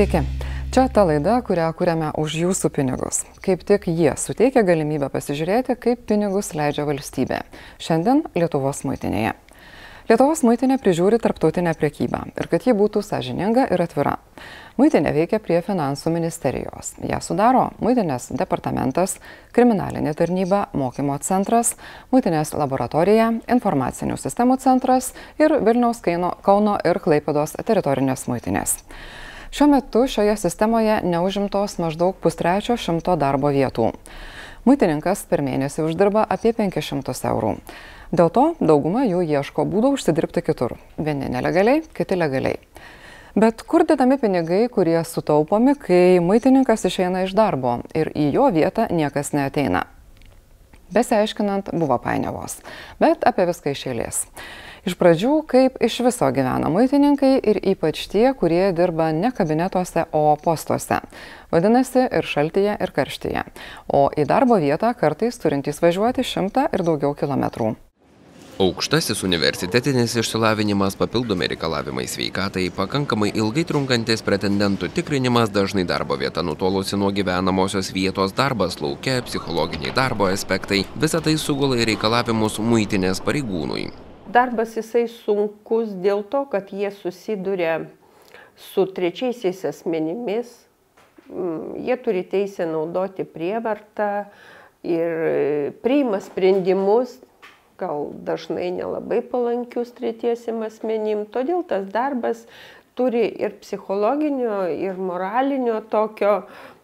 Sveiki. Čia ta laida, kurią kuriame už jūsų pinigus. Kaip tik jie suteikia galimybę pasižiūrėti, kaip pinigus leidžia valstybė. Šiandien Lietuvos muitinėje. Lietuvos muitinė prižiūri tarptautinę priekybą ir kad ji būtų sąžininga ir atvira. Muitinė veikia prie finansų ministerijos. Ja sudaro muitinės departamentas, kriminalinė tarnyba, mokymo centras, muitinės laboratorija, informacinių sistemų centras ir Vilniaus Kauno ir Klaipados teritorinės muitinės. Šiuo metu šioje sistemoje neužimtos maždaug pustrečio šimto darbo vietų. Muitininkas per mėnesį uždirba apie 500 eurų. Dėl to dauguma jų ieško būdų užsidirbti kitur. Vieni nelegaliai, kiti legaliai. Bet kur dedami pinigai, kurie sutaupomi, kai maitininkas išeina iš darbo ir į jo vietą niekas neateina? Besiaiškinant, buvo painiavos, bet apie viską iš eilės. Iš pradžių, kaip iš viso gyvena maitininkai ir ypač tie, kurie dirba ne kabinetuose, o postuose. Vadinasi, ir šaltyje, ir karštyje. O į darbo vietą kartais turintys važiuoti šimtą ir daugiau kilometrų. Aukštasis universitetinis išsilavinimas, papildomi reikalavimai sveikatai, pakankamai ilgai trunkantis pretendentų tikrinimas, dažnai darbo vieta nutolusi nuo gyvenamosios vietos, darbas laukia, psichologiniai darbo aspektai - visa tai sugula į reikalavimus muitinės pareigūnui. Darbas jisai sunkus dėl to, kad jie susiduria su trečiaisiais asmenimis, mm, jie turi teisę naudoti prievartą ir priima sprendimus gal dažnai nelabai palankius tretiesiem asmenim. Todėl tas darbas turi ir psichologinio, ir moralinio tokio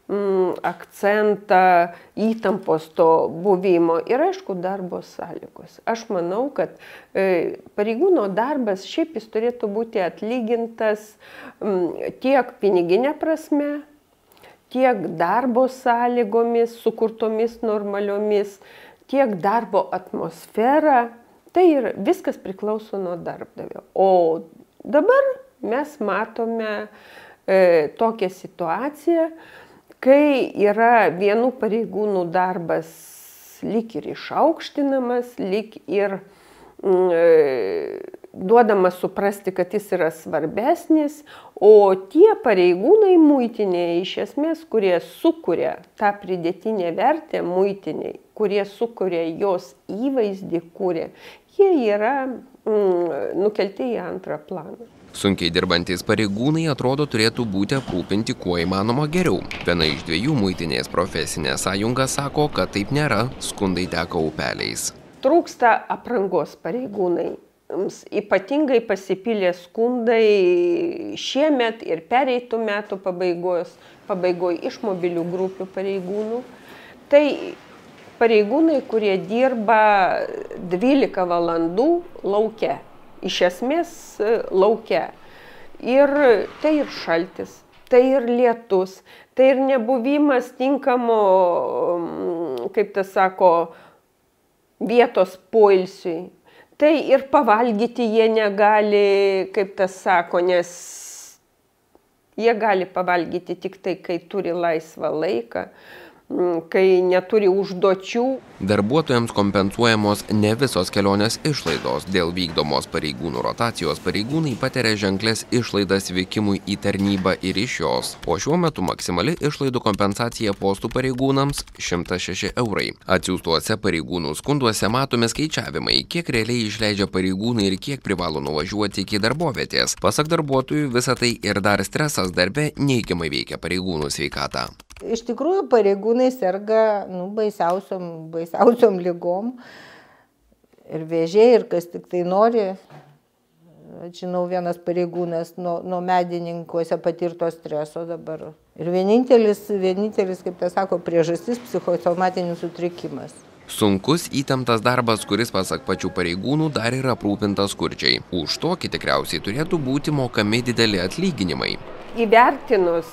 mm, akcentą, įtampos to buvimo ir aišku darbo sąlygos. Aš manau, kad e, pareigūno darbas šiaip jis turėtų būti atlygintas mm, tiek piniginė prasme, tiek darbo sąlygomis, sukurtomis normaliomis, tiek darbo atmosfera, tai ir viskas priklauso nuo darbdavio. O dabar mes matome e, tokią situaciją, kai yra vienų pareigūnų darbas lik ir išaukštinamas, lik ir mm, e, duodama suprasti, kad jis yra svarbesnis, o tie pareigūnai muitinėje iš esmės, kurie sukuria tą pridėtinę vertę muitiniai, kurie sukuria jos įvaizdį, kūrė, jie yra mm, nukelti į antrą planą. Sunkiai dirbantis pareigūnai atrodo turėtų būti aprūpinti kuo įmanoma geriau. Viena iš dviejų muitinės profesinė sąjunga sako, kad taip nėra, skundai teka upeliais. Trūksta aprangos pareigūnai ypatingai pasipylė skundai šiemet ir pereitų metų pabaigos, pabaigoje iš mobilių grupių pareigūnų. Tai pareigūnai, kurie dirba 12 valandų laukia, iš esmės laukia. Ir tai ir šaltis, tai ir lietus, tai ir nebuvimas tinkamo, kaip tas sako, vietos poilsiui tai ir pavalgyti jie negali, kaip tas sako, nes jie gali pavalgyti tik tai, kai turi laisvą laiką. Mm, kai neturi užduočių. Darbuotojams kompensuojamos ne visos kelionės išlaidos. Dėl vykdomos pareigūnų rotacijos pareigūnai patiria ženklės išlaidas vykimui į tarnybą ir iš jos. O šiuo metu maksimali išlaidų kompensacija postų pareigūnams 106 eurai. Atsiųstuose pareigūnų skunduose matomi skaičiavimai, kiek realiai išleidžia pareigūnai ir kiek privalo nuvažiuoti iki darbovietės. Pasak darbuotojų, visa tai ir dar stresas darbe neigiamai veikia pareigūnų sveikatą. Iš tikrųjų, pareigūnai serga nu, baisiausiom, baisiausiom lygom ir vėžiai, ir kas tik tai nori. Žinau, vienas pareigūnas nuo, nuo medininkuose patirto streso dabar. Ir vienintelis, vienintelis kaip tas sako, priežastis psichosomatinis sutrikimas. Sunkus įtemptas darbas, kuris pasak pačių pareigūnų dar yra aprūpintas skurdžiai. Už tokį tikriausiai turėtų būti mokami dideli atlyginimai. Įvertinus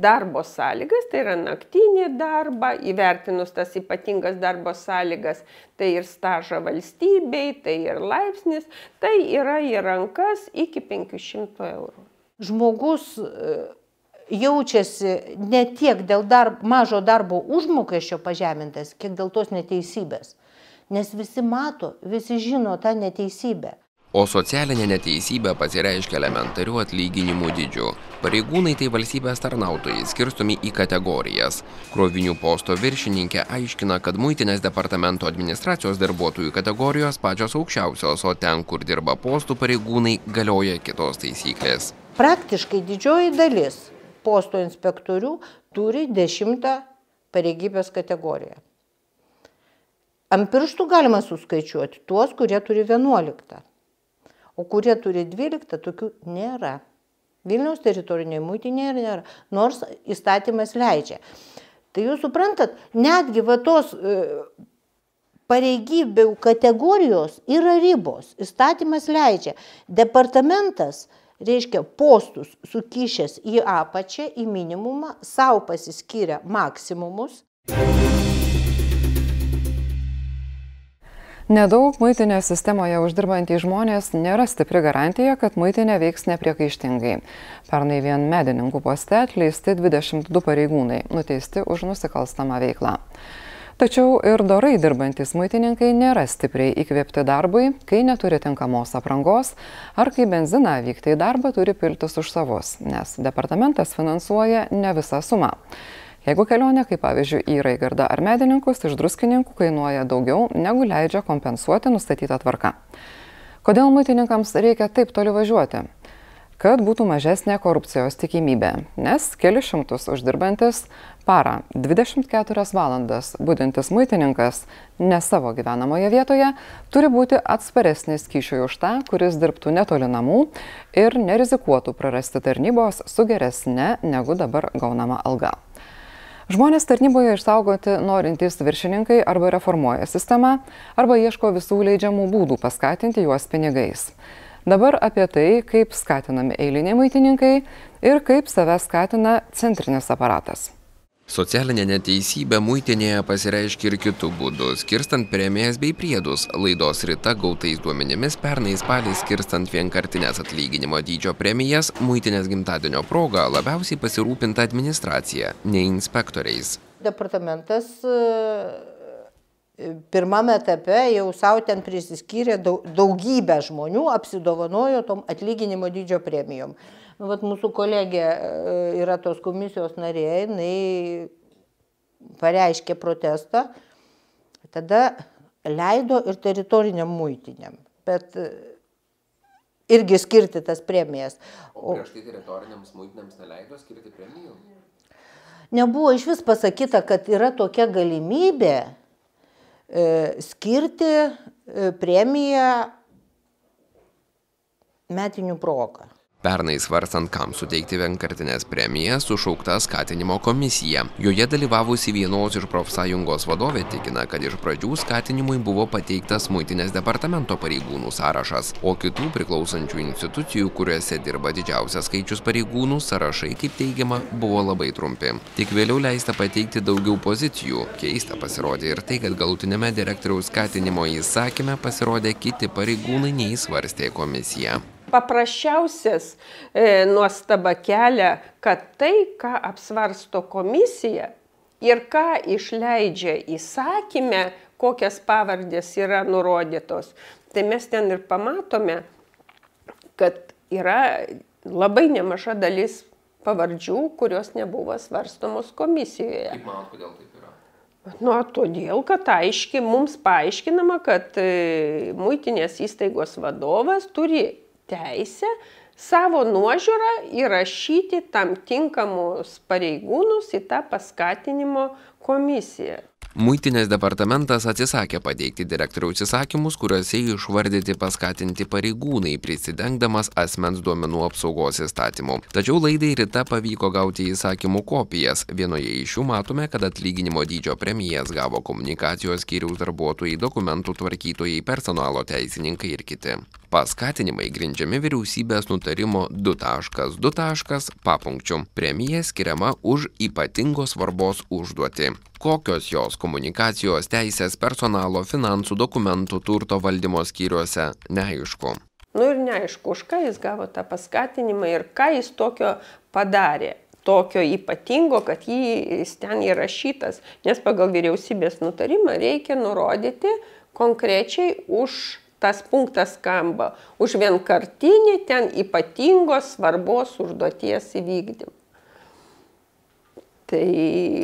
darbo sąlygas, tai yra naktinį darbą, įvertinus tas ypatingas darbo sąlygas, tai ir stažą valstybei, tai ir laipsnis, tai yra į rankas iki 500 eurų. Žmogus jaučiasi ne tiek dėl darb, mažo darbo užmokesčio pažemintas, kiek dėl tos neteisybės. Nes visi mato, visi žino tą neteisybę. O socialinė neteisybė pasireiškia elementarių atlyginimų dydžiu. Pareigūnai tai valstybės tarnautojai skirstomi į kategorijas. Krovinių posto viršininkė aiškina, kad muitinės departamento administracijos darbuotojų kategorijos pačios aukščiausios, o ten, kur dirba postų pareigūnai, galioja kitos taisyklės. Praktiškai didžioji dalis posto inspektorių turi dešimtą pareigybės kategoriją. Ant pirštų galima suskaičiuoti tuos, kurie turi vienuoliktą o kurie turi 12, tokių nėra. Vilniaus teritoriniai muitinėje nėra, nors įstatymas leidžia. Tai jūs suprantat, netgi va tos e, pareigybių kategorijos yra ribos. Įstatymas leidžia. Departamentas, reiškia, postus sukišęs į apačią, į minimumą, savo pasiskyrė maksimumus. Nedaug muitinės sistemoje uždirbantys žmonės nėra stipri garantija, kad muitinė veiks nepriekaištingai. Pernai vien medininkų poste atleisti 22 pareigūnai, nuteisti už nusikalstamą veiklą. Tačiau ir dorai dirbantis muitininkai nėra stipriai įkvėpti darbui, kai neturi tinkamos aprangos ar kai benziną vykti į darbą turi piltis už savus, nes departamentas finansuoja ne visą sumą. Jeigu kelionė, kaip pavyzdžiui, į Raigardą ar medininkus, iš druskininkų kainuoja daugiau, negu leidžia kompensuoti nustatytą tvarką. Kodėl muitininkams reikia taip toli važiuoti? Kad būtų mažesnė korupcijos tikimybė, nes keli šimtus uždirbantis parą 24 valandas būdintis muitininkas ne savo gyvenamoje vietoje turi būti atsparesnis kyšiui už tą, kuris dirbtų netoli namų ir nerizikuotų prarasti tarnybos su geresne negu dabar gaunama alga. Žmonės tarnyboje išsaugoti norintys viršininkai arba reformuoja sistemą, arba ieško visų leidžiamų būdų paskatinti juos pinigais. Dabar apie tai, kaip skatinami eiliniai maitininkai ir kaip save skatina centrinis aparatas. Socialinė neteisybė muitinėje pasireiškia ir kitų būdų, skirstant premijas bei priedus. Laidos ryta gautais duomenimis pernai spalį skirstant vienkartinės atlyginimo dydžio premijas, muitinės gimtadienio proga labiausiai pasirūpinta administracija, ne inspektoriais. Departamentas e, pirmame etape jau savo ten prisiskyrė daugybę žmonių, apsidovanojo tom atlyginimo dydžio premijom. Nu, vat mūsų kolegė e, yra tos komisijos narė, jinai pareiškė protestą, tada leido ir teritoriniam muitiniam. Bet e, irgi skirti tas premijas. O prieš tai teritoriniams muitiniams neleido skirti premijų? Nebuvo iš vis pasakyta, kad yra tokia galimybė e, skirti e, premiją metinių progą. Pernai svarstant, kam suteikti vienkartinės premijas, sušaukta skatinimo komisija. Joje dalyvavusi vienos iš profsąjungos vadovė tikina, kad iš pradžių skatinimui buvo pateiktas muitinės departamento pareigūnų sąrašas, o kitų priklausančių institucijų, kuriuose dirba didžiausias skaičius pareigūnų, sąrašai, kaip teigiama, buvo labai trumpi. Tik vėliau leista pateikti daugiau pozicijų. Keista pasirodė ir tai, kad galutinėme direktoriaus skatinimo įsakyme pasirodė kiti pareigūnai neįsvarstė komisija paprasčiausias e, nuostaba kelia, kad tai, ką apsvarsto komisija ir ką išleidžia įsakymę, kokias pavardės yra nurodytos, tai mes ten ir pamatome, kad yra labai nemaža dalis pavardžių, kurios nebuvo svarstomos komisijoje. Kaip manot, kodėl taip yra? Nu, todėl, kad aiškiai mums paaiškinama, kad e, muitinės įstaigos vadovas turi teisę savo nuožiūrą įrašyti tam tinkamus pareigūnus į tą paskatinimo komisiją. Muitinės departamentas atsisakė pateikti direktoriaus įsakymus, kuriuose išvardyti paskatinti pareigūnai, prisidengdamas asmens duomenų apsaugos įstatymu. Tačiau laidai ryta pavyko gauti įsakymų kopijas. Vienoje iš jų matome, kad atlyginimo dydžio premijas gavo komunikacijos skyriaus darbuotojai, dokumentų tvarkytojai, personalo teisininkai ir kiti. Paskatinimai grindžiami vyriausybės nutarimo 2.2. papunkčių. Premija skiriama už ypatingos svarbos užduotį. Kokios jos komunikacijos teisės personalo finansų dokumentų turto valdymo skyriuose neaišku. Nu ir neaišku, už ką jis gavo tą paskatinimą ir ką jis tokio padarė tokio ypatingo, kad jis ten įrašytas, nes pagal vyriausybės nutarimą reikia nurodyti konkrečiai už tas punktas skamba už vienkartinį ten ypatingos svarbos užduoties įvykdymą. Tai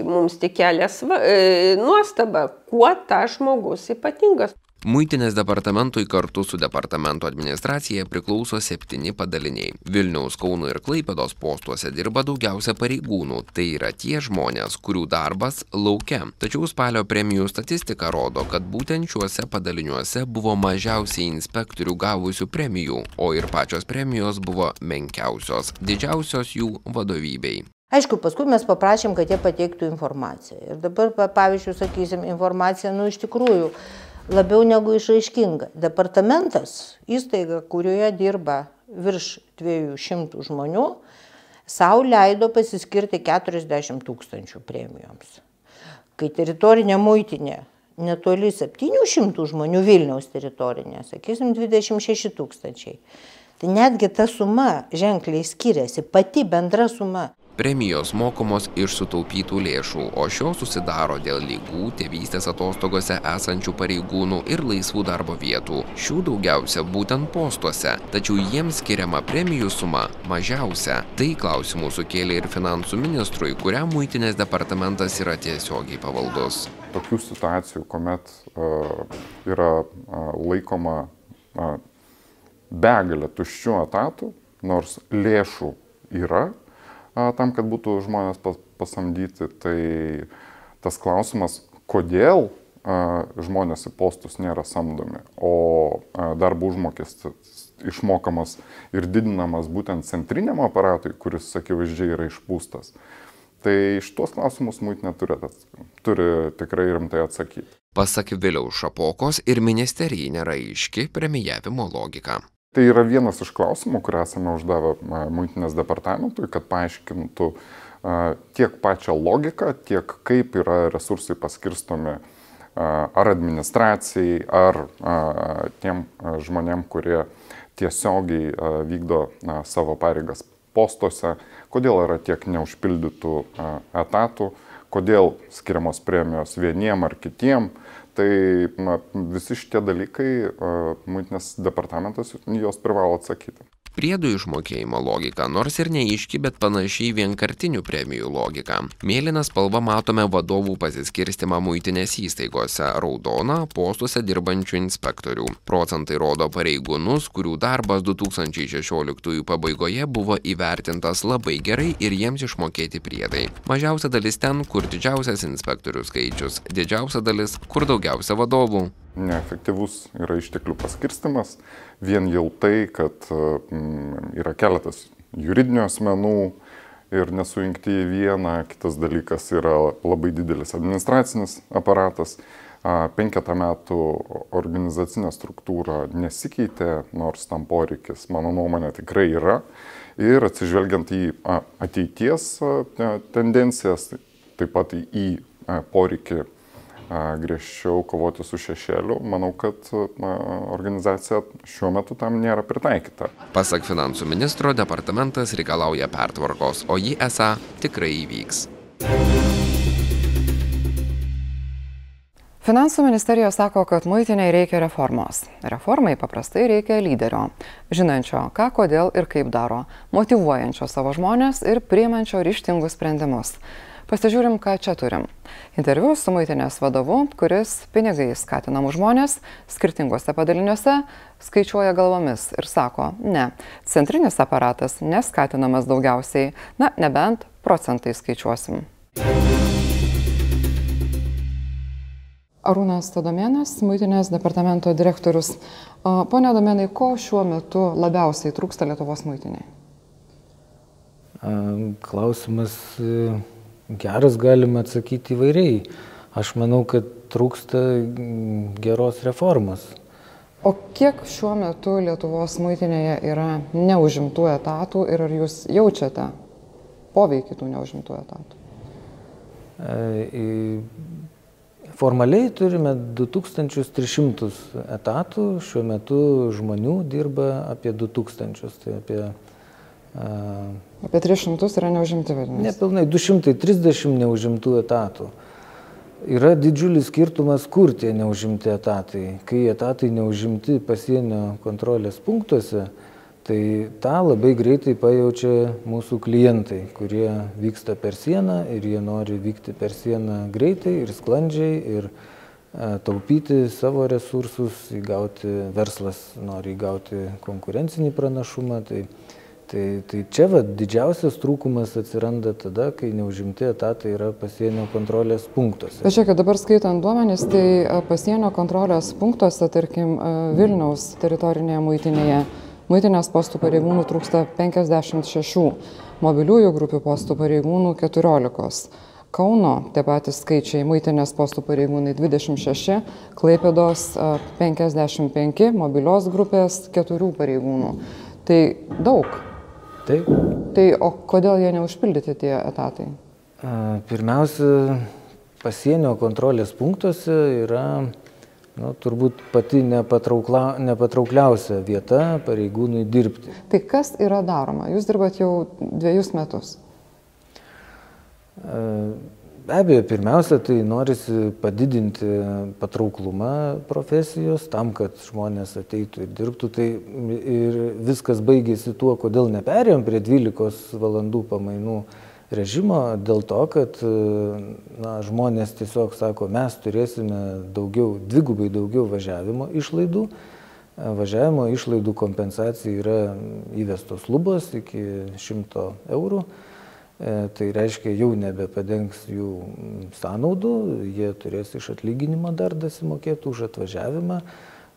mums tik kelia e, nuostaba, kuo tas žmogus ypatingas. Muitinės departamentui kartu su departamento administracija priklauso septyni padaliniai. Vilniaus, Kauno ir Klaipėdos postuose dirba daugiausia pareigūnų. Tai yra tie žmonės, kurių darbas laukia. Tačiau spalio premijų statistika rodo, kad būtent šiuose padaliniuose buvo mažiausiai inspektorių gavusių premijų, o ir pačios premijos buvo menkiausios, didžiausios jų vadovybei. Aišku, paskui mes paprašėm, kad jie pateiktų informaciją. Ir dabar, pavyzdžiui, sakysim, informacija, nu, iš tikrųjų, labiau negu išaiškinga. Departamentas, įstaiga, kurioje dirba virš 200 žmonių, savo leido pasiskirti 40 tūkstančių premijoms. Kai teritorinė muitinė netoli 700 žmonių Vilniaus teritorinė, sakysim, 26 tūkstančiai. Tai netgi ta suma ženkliai skiriasi, pati bendra suma. Premijos mokomos iš sutaupytų lėšų, o šios susidaro dėl lygų, tėvystės atostogose esančių pareigūnų ir laisvų darbo vietų. Šių daugiausia būtent postuose, tačiau jiems skiriama premijų suma mažiausia. Tai klausimų sukėlė ir finansų ministrui, kuriam muitinės departamentas yra tiesiogiai pavaldus. Tokių situacijų, kuomet uh, yra uh, laikoma uh, begalė tuščių etatų, nors lėšų yra, tam, kad būtų žmonės pasamdyti. Tai tas klausimas, kodėl žmonės į postus nėra samdomi, o darbo užmokestis išmokamas ir didinamas būtent centriniam aparatui, kuris akivaizdžiai yra išpūstas. Tai iš tuos klausimus muitinė turi, turi tikrai rimtai atsakyti. Pasak Viliaus Šapokos ir ministerijai nėra aiški premijavimo logika. Tai yra vienas iš klausimų, kurį esame uždavę muitinės departamentui, kad paaiškintų tiek pačią logiką, tiek kaip yra resursai paskirstomi ar administracijai, ar tiem žmonėm, kurie tiesiogiai vykdo savo pareigas postuose, kodėl yra tiek neužpildytų etatų, kodėl skiriamos premijos vieniem ar kitiem. Tai na, visi šitie dalykai muitinės departamentas jos privalo atsakyti. Priedų išmokėjimo logika, nors ir neiški, bet panašiai vienkartinių premijų logika. Mėlyną spalvą matome vadovų pasiskirstimą muitinės įstaigose, raudoną postuose dirbančių inspektorių. Procentai rodo pareigūnus, kurių darbas 2016 pabaigoje buvo įvertintas labai gerai ir jiems išmokėti priedai. Mažiausia dalis ten, kur didžiausias inspektorių skaičius, didžiausia dalis, kur daugiausia vadovų neefektyvus yra išteklių paskirstimas, vien jau tai, kad mm, yra keletas juridinių asmenų ir nesujungti į vieną, kitas dalykas yra labai didelis administracinis aparatas. Penketą metų organizacinė struktūra nesikeitė, nors tam poreikis, mano nuomonė, tikrai yra. Ir atsižvelgiant į ateities tendencijas, taip pat į poreikį griežčiau kovoti su šešėliu, manau, kad na, organizacija šiuo metu tam nėra pritaikyta. Pasak finansų ministro, departamentas reikalauja pertvarkos, o ji esą tikrai įvyks. Finansų ministerija sako, kad muitiniai reikia reformos. Reformai paprastai reikia lyderio, žinančio, ką, kodėl ir kaip daro, motivuojančio savo žmonės ir priimančio ryštingus sprendimus. Pasižiūrim, ką čia turim. Interviu su muitinės vadovu, kuris pinigai skatinamų žmonės skirtingose padaliniuose skaičiuoja galvomis ir sako, ne, centrinis aparatas neskatinamas daugiausiai, na, nebent procentai skaičiuosim. Arūnas Tadomėnas, muitinės departamento direktorius. Pone Domenai, ko šiuo metu labiausiai trūksta Lietuvos muitiniai? Klausimas Geras galime atsakyti įvairiai. Aš manau, kad trūksta geros reformos. O kiek šiuo metu Lietuvos muitinėje yra neužimtų etatų ir ar jūs jaučiate poveikį tų neužimtų etatų? E, formaliai turime 2300 etatų, šiuo metu žmonių dirba apie 2000, tai apie Apie 300 yra neužimti vadinasi. Nepilnai 230 neužimtų etatų. Yra didžiulis skirtumas, kur tie neužimti etatai. Kai etatai neužimti pasienio kontrolės punktuose, tai tą labai greitai pajaučia mūsų klientai, kurie vyksta per sieną ir jie nori vykti per sieną greitai ir sklandžiai ir e, taupyti savo resursus, įgauti, verslas nori įgauti konkurencinį pranašumą. Tai Tai, tai čia va, didžiausias trūkumas atsiranda tada, kai neužimti etatai yra pasienio kontrolės punktuose. Bet žiūrėkit, dabar skaitant duomenys, tai pasienio kontrolės punktuose, tarkim, Vilniaus teritorinėje muitinėje, muitinės postų pareigūnų trūksta 56, mobiliųjų grupių postų pareigūnų 14. Kauno tie patys skaičiai, muitinės postų pareigūnai 26, Klaipėdos 55, mobilios grupės 4 pareigūnų. Tai daug. Taip. Tai o kodėl jie neužpildyti tie etatai? Pirmiausia, pasienio kontrolės punktuose yra nu, turbūt pati nepatraukla, nepatraukliausia vieta pareigūnui dirbti. Tai kas yra daroma? Jūs dirbat jau dviejus metus. Be abejo, pirmiausia, tai norisi padidinti patrauklumą profesijos tam, kad žmonės ateitų ir dirbtų. Tai ir viskas baigėsi tuo, kodėl neperėjom prie 12 valandų pamainų režimo, dėl to, kad na, žmonės tiesiog sako, mes turėsime daugiau, dvigubai daugiau važiavimo išlaidų. Važiavimo išlaidų kompensacija yra įvestos lubos iki 100 eurų tai reiškia jau nebepadengs jų sąnaudų, jie turės iš atlyginimo dar dasimokėti už atvažiavimą.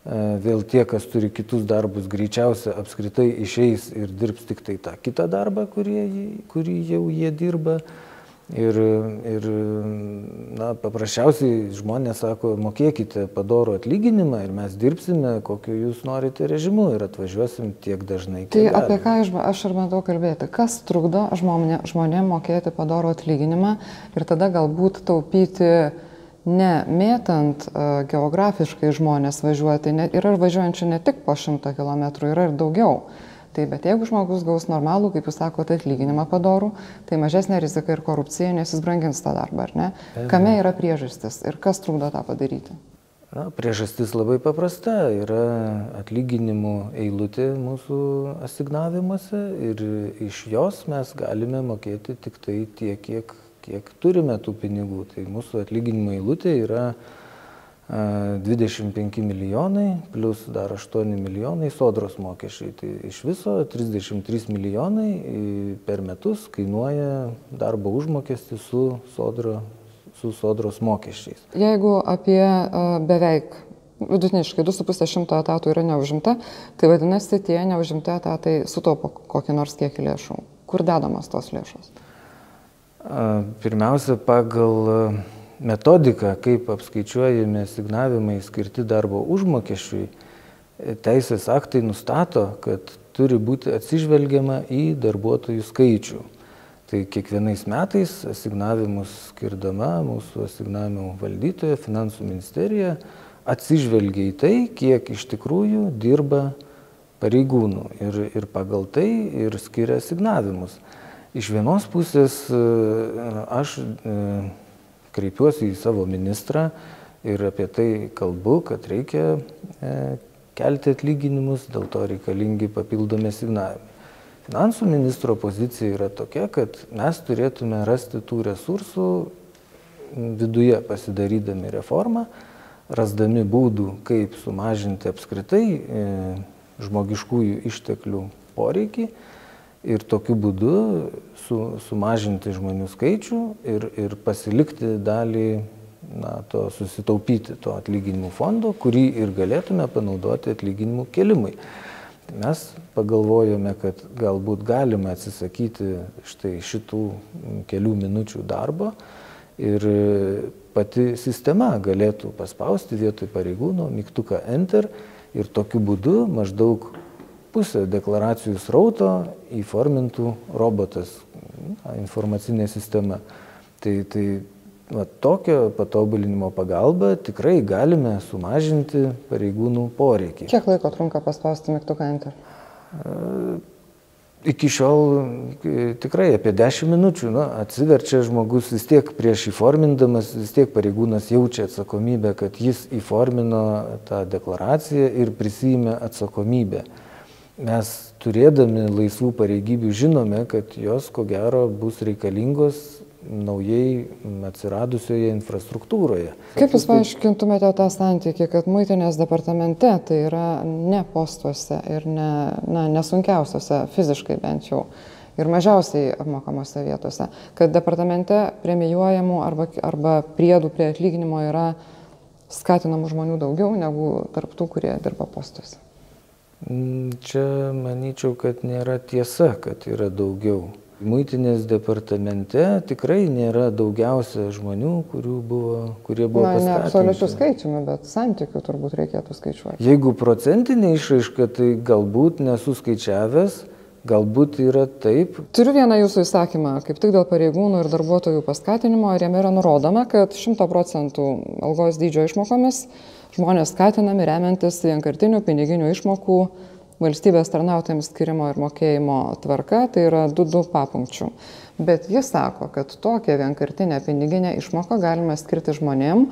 E, vėl tie, kas turi kitus darbus, greičiausia apskritai išeis ir dirbs tik tai tą kitą darbą, kurį, kurį jau jie dirba. Ir, ir na, paprasčiausiai žmonės sako, mokėkite padorų atlyginimą ir mes dirbsime, kokiu jūs norite režimu ir atvažiuosim tiek dažnai. Tai gali. apie ką aš, aš ir bandau kalbėti? Kas trukdo žmonė, žmonėm mokėti padorų atlyginimą ir tada galbūt taupyti ne mėtant uh, geografiškai žmonės važiuoti, ne, yra važiuojančių ne tik po šimtą kilometrų, yra ir daugiau. Tai bet jeigu žmogus gaus normalų, kaip jūs sakote, atlyginimą padorų, tai mažesnė rizika ir korupcija, nes jis brangins tą darbą, ar ne? Kame yra priežastis ir kas trukdo tą padaryti? Na, priežastis labai paprasta. Yra atlyginimų eilutė mūsų asignavimuose ir iš jos mes galime mokėti tik tai tiek, kiek, kiek turime tų pinigų. Tai mūsų atlyginimo eilutė yra 25 milijonai plus dar 8 milijonai sodros mokesčiai. Tai iš viso 33 milijonai per metus kainuoja darbo užmokestis su, sodro, su sodros mokesčiais. Jeigu apie beveik vidutiniškai 2,5 šimto etatų yra neužimta, tai vadinasi, tie neužimti etatai sutaupo kokį nors kiekį lėšų. Kur dedamas tos lėšos? Pirmiausia, pagal metodika, kaip apskaičiuojami signavimai skirti darbo užmokesčiui, teisės aktai nustato, kad turi būti atsižvelgiama į darbuotojų skaičių. Tai kiekvienais metais asignavimus skirdama mūsų asignavimų valdytoja, finansų ministerija atsižvelgia į tai, kiek iš tikrųjų dirba pareigūnų ir, ir pagal tai ir skiria asignavimus. Iš vienos pusės aš kreipiuosi į savo ministrą ir apie tai kalbu, kad reikia e, kelti atlyginimus, dėl to reikalingi papildomi signavimai. Finansų ministro pozicija yra tokia, kad mes turėtume rasti tų resursų viduje pasidarydami reformą, rasdami būdų, kaip sumažinti apskritai e, žmogiškųjų išteklių poreikį ir tokiu būdu su, sumažinti žmonių skaičių ir, ir pasilikti dalį na, to susitaupyti to atlyginimų fondo, kurį ir galėtume panaudoti atlyginimų kelimui. Mes pagalvojome, kad galbūt galime atsisakyti štai šitų kelių minučių darbo ir pati sistema galėtų paspausti vietoj pareigūno mygtuką Enter ir tokiu būdu maždaug pusę deklaracijų srauto įformintų robotas, informacinė sistema. Tai, tai va, tokio patobulinimo pagalba tikrai galime sumažinti pareigūnų poreikį. Kiek laiko trunka paspausti mygtuką Enter? iki šiol e, tikrai apie 10 minučių nu, atsiverčia žmogus vis tiek prieš įformindamas, vis tiek pareigūnas jaučia atsakomybę, kad jis įformino tą deklaraciją ir prisijėmė atsakomybę. Mes turėdami laisvų pareigybių žinome, kad jos ko gero bus reikalingos naujai atsiradusioje infrastruktūroje. Kaip Jūs paaiškintumėte tą santykį, kad muitinės departamente tai yra ne postuose ir ne, na, nesunkiausiose fiziškai bent jau ir mažiausiai apmokamose vietose, kad departamente premijuojamų arba, arba priedų prie atlyginimo yra skatinamų žmonių daugiau negu tarptų, kurie dirba postuose? Čia manyčiau, kad nėra tiesa, kad yra daugiau. Muitinės departamente tikrai nėra daugiausia žmonių, buvo, kurie buvo. Na, ne absoliučių skaičiumi, bet santykių turbūt reikėtų skaičiuoti. Jeigu procentinė išraiška, tai galbūt nesu skaičiavęs, galbūt yra taip. Turiu vieną jūsų įsakymą, kaip tik dėl pareigūnų ir darbuotojų paskatinimo, ir jame yra nurodoma, kad 100 procentų algos dydžio išmokomis žmonės skatinami remiantis vienkartinių piniginių išmokų valstybės tarnautojams skirimo ir mokėjimo tvarka, tai yra 2-2 papunkčių. Bet jis sako, kad tokią vienkartinę piniginę išmoką galima skirti žmonėm,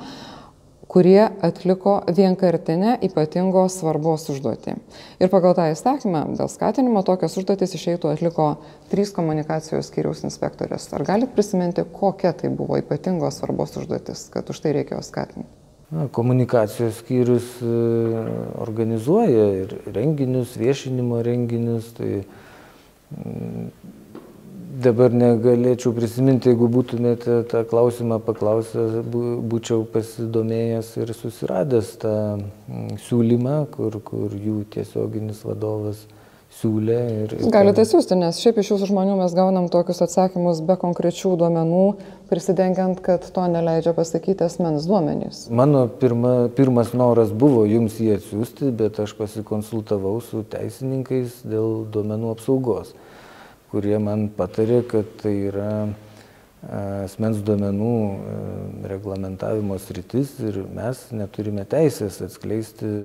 kurie atliko vienkartinę ypatingos svarbos užduotį. Ir pagal tą įstatymą dėl skatinimo tokias užduotis išeitų atliko trys komunikacijos skyriaus inspektorės. Ar galite prisiminti, kokia tai buvo ypatingos svarbos užduotis, kad už tai reikėjo skatinti? Na, komunikacijos skyrius e, organizuoja ir renginius, viešinimo renginius. Tai mm, dabar negalėčiau prisiminti, jeigu būtumėte tą klausimą paklausę, būčiau pasidomėjęs ir susiradęs tą mm, siūlymą, kur, kur jų tiesioginis vadovas siūlė. Ir, ir Galite siūsti, nes šiaip iš jūsų žmonių mes gaunam tokius atsakymus be konkrečių duomenų, prisidengiant, kad to neleidžia pasakyti asmens duomenys. Mano pirma, pirmas noras buvo jums jį atsiųsti, bet aš pasikonsultavau su teisininkais dėl duomenų apsaugos, kurie man patarė, kad tai yra asmens duomenų reglamentavimo sritis ir mes neturime teisės atskleisti.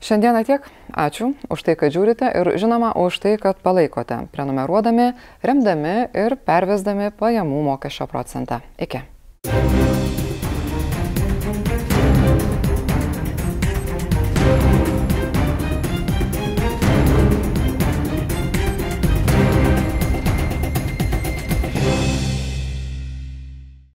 Šiandieną tiek. Ačiū už tai, kad žiūrite ir žinoma už tai, kad palaikote, prenumeruodami, remdami ir pervesdami pajamų mokesčio procentą. Iki.